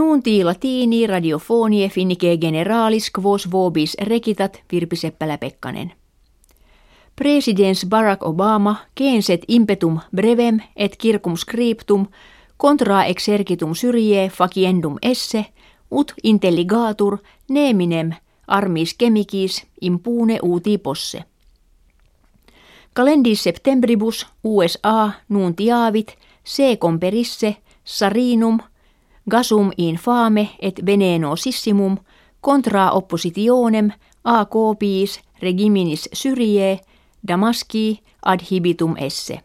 Nuunti latini radiofonie finnike generalis quos vobis rekitat Virpi Seppälä-Pekkanen. Presidents Barack Obama kenset impetum brevem et circum scriptum contra exercitum syrie faciendum esse ut intelligatur neminem armis chemicis impune uti posse. Calendis septembribus USA nuntiavit se comperisse sarinum gasum infame et veneno sissimum contra oppositionem a copiis regiminis syrie Damaski adhibitum esse.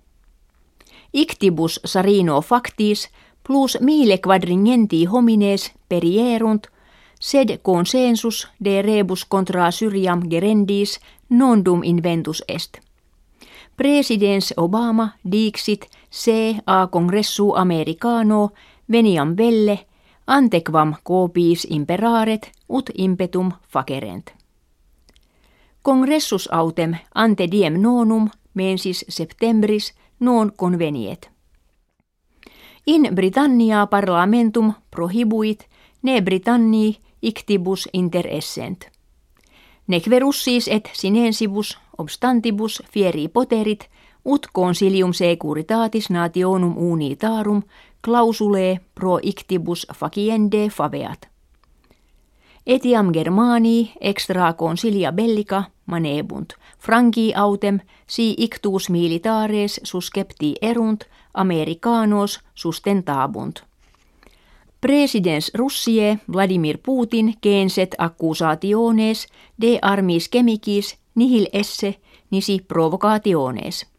Ictibus sarino factis plus mille quadringenti homines perierunt sed consensus de rebus contra Syriam gerendis non dum inventus est. Presidens Obama dixit se a congressu americano veniam velle antequam copiis imperaret ut impetum facerent. Congressus autem ante diem nonum mensis septembris non conveniet. In Britannia parlamentum prohibuit ne Britannii ictibus interessent. Nequerussis et sinensibus obstantibus fieri poterit ut consilium securitatis nationum unitarum clausulae pro ictibus faciende faveat. Etiam Germanii extra consilia bellica manebunt, franci autem si ictus militares suscepti erunt, americanos sustentabunt. Presidens Russie Vladimir Putin genset accusationes de armis chemicis nihil esse nisi provocationes.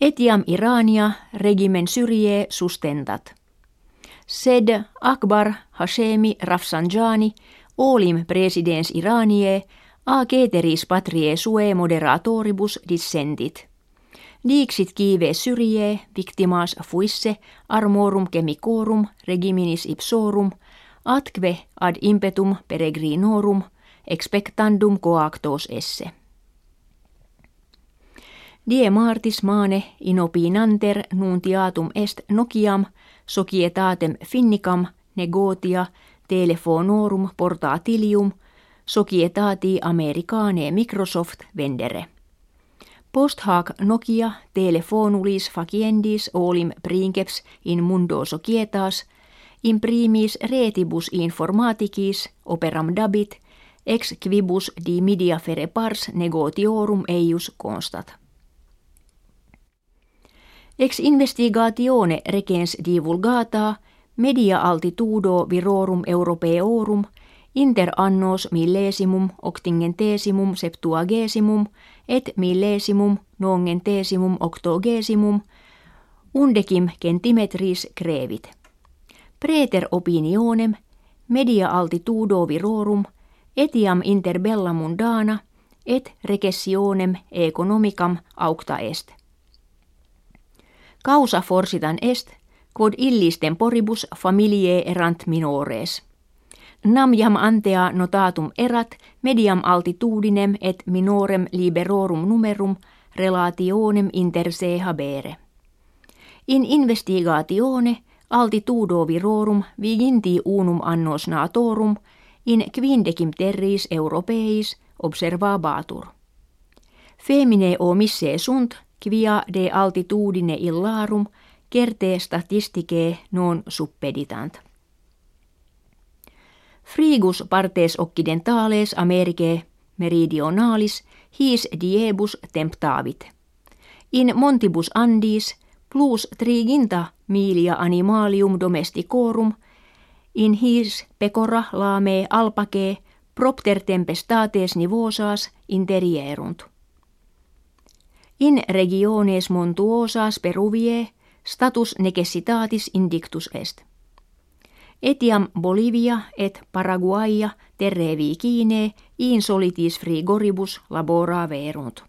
Etiam Irania regimen syrie sustentat. Sed Akbar Hashemi Rafsanjani olim presidens Iranie a ceteris patrie sue moderatoribus dissentit. Dixit kive syrie victimas fuisse armorum chemicorum regiminis ipsorum atque ad impetum peregrinorum expectandum coactos esse. Die martis mane inopinanter nuntiatum est Nokiam societatem finnicam negotia telefonorum portatilium societati americane Microsoft vendere. Post hac Nokia telefonulis faciendis olim princeps in mundo societas imprimis retibus informaticis operam dabit ex quibus di media fere pars negotiorum eius constat. Ex investigatione regens divulgata media altitudo virorum europeorum inter annos millesimum octingentesimum septuagesimum et millesimum nongentesimum octogesimum undecim centimetris crevit. Preter opinionem media altitudo virorum etiam inter bella mundana et recessionem economicam aucta est. Causa forsitan est, quod illis temporibus familiae erant minores. Nam jam antea notatum erat mediam altitudinem et minorem liberorum numerum relationem inter se habere. In investigatione altitudo virorum viginti unum annos natorum in quindecim terris europeis observabatur. Femine omisse sunt quia de altitudine illarum certe statistike non suppeditant. Frigus partes occidentales Americae meridionalis his diebus temptavit. In montibus andis plus triginta milia animalium domesticorum in his pecora lame alpake propter tempestates nivosas interierunt. In regiones montuosas peruvie status necessitatis indictus est. Etiam Bolivia et Paraguaia terrevi Kiine in solitis frigoribus labora verunt.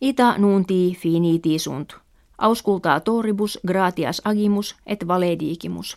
Ita nunti finiti sunt, auscultaa toribus gratias agimus et valedigimus.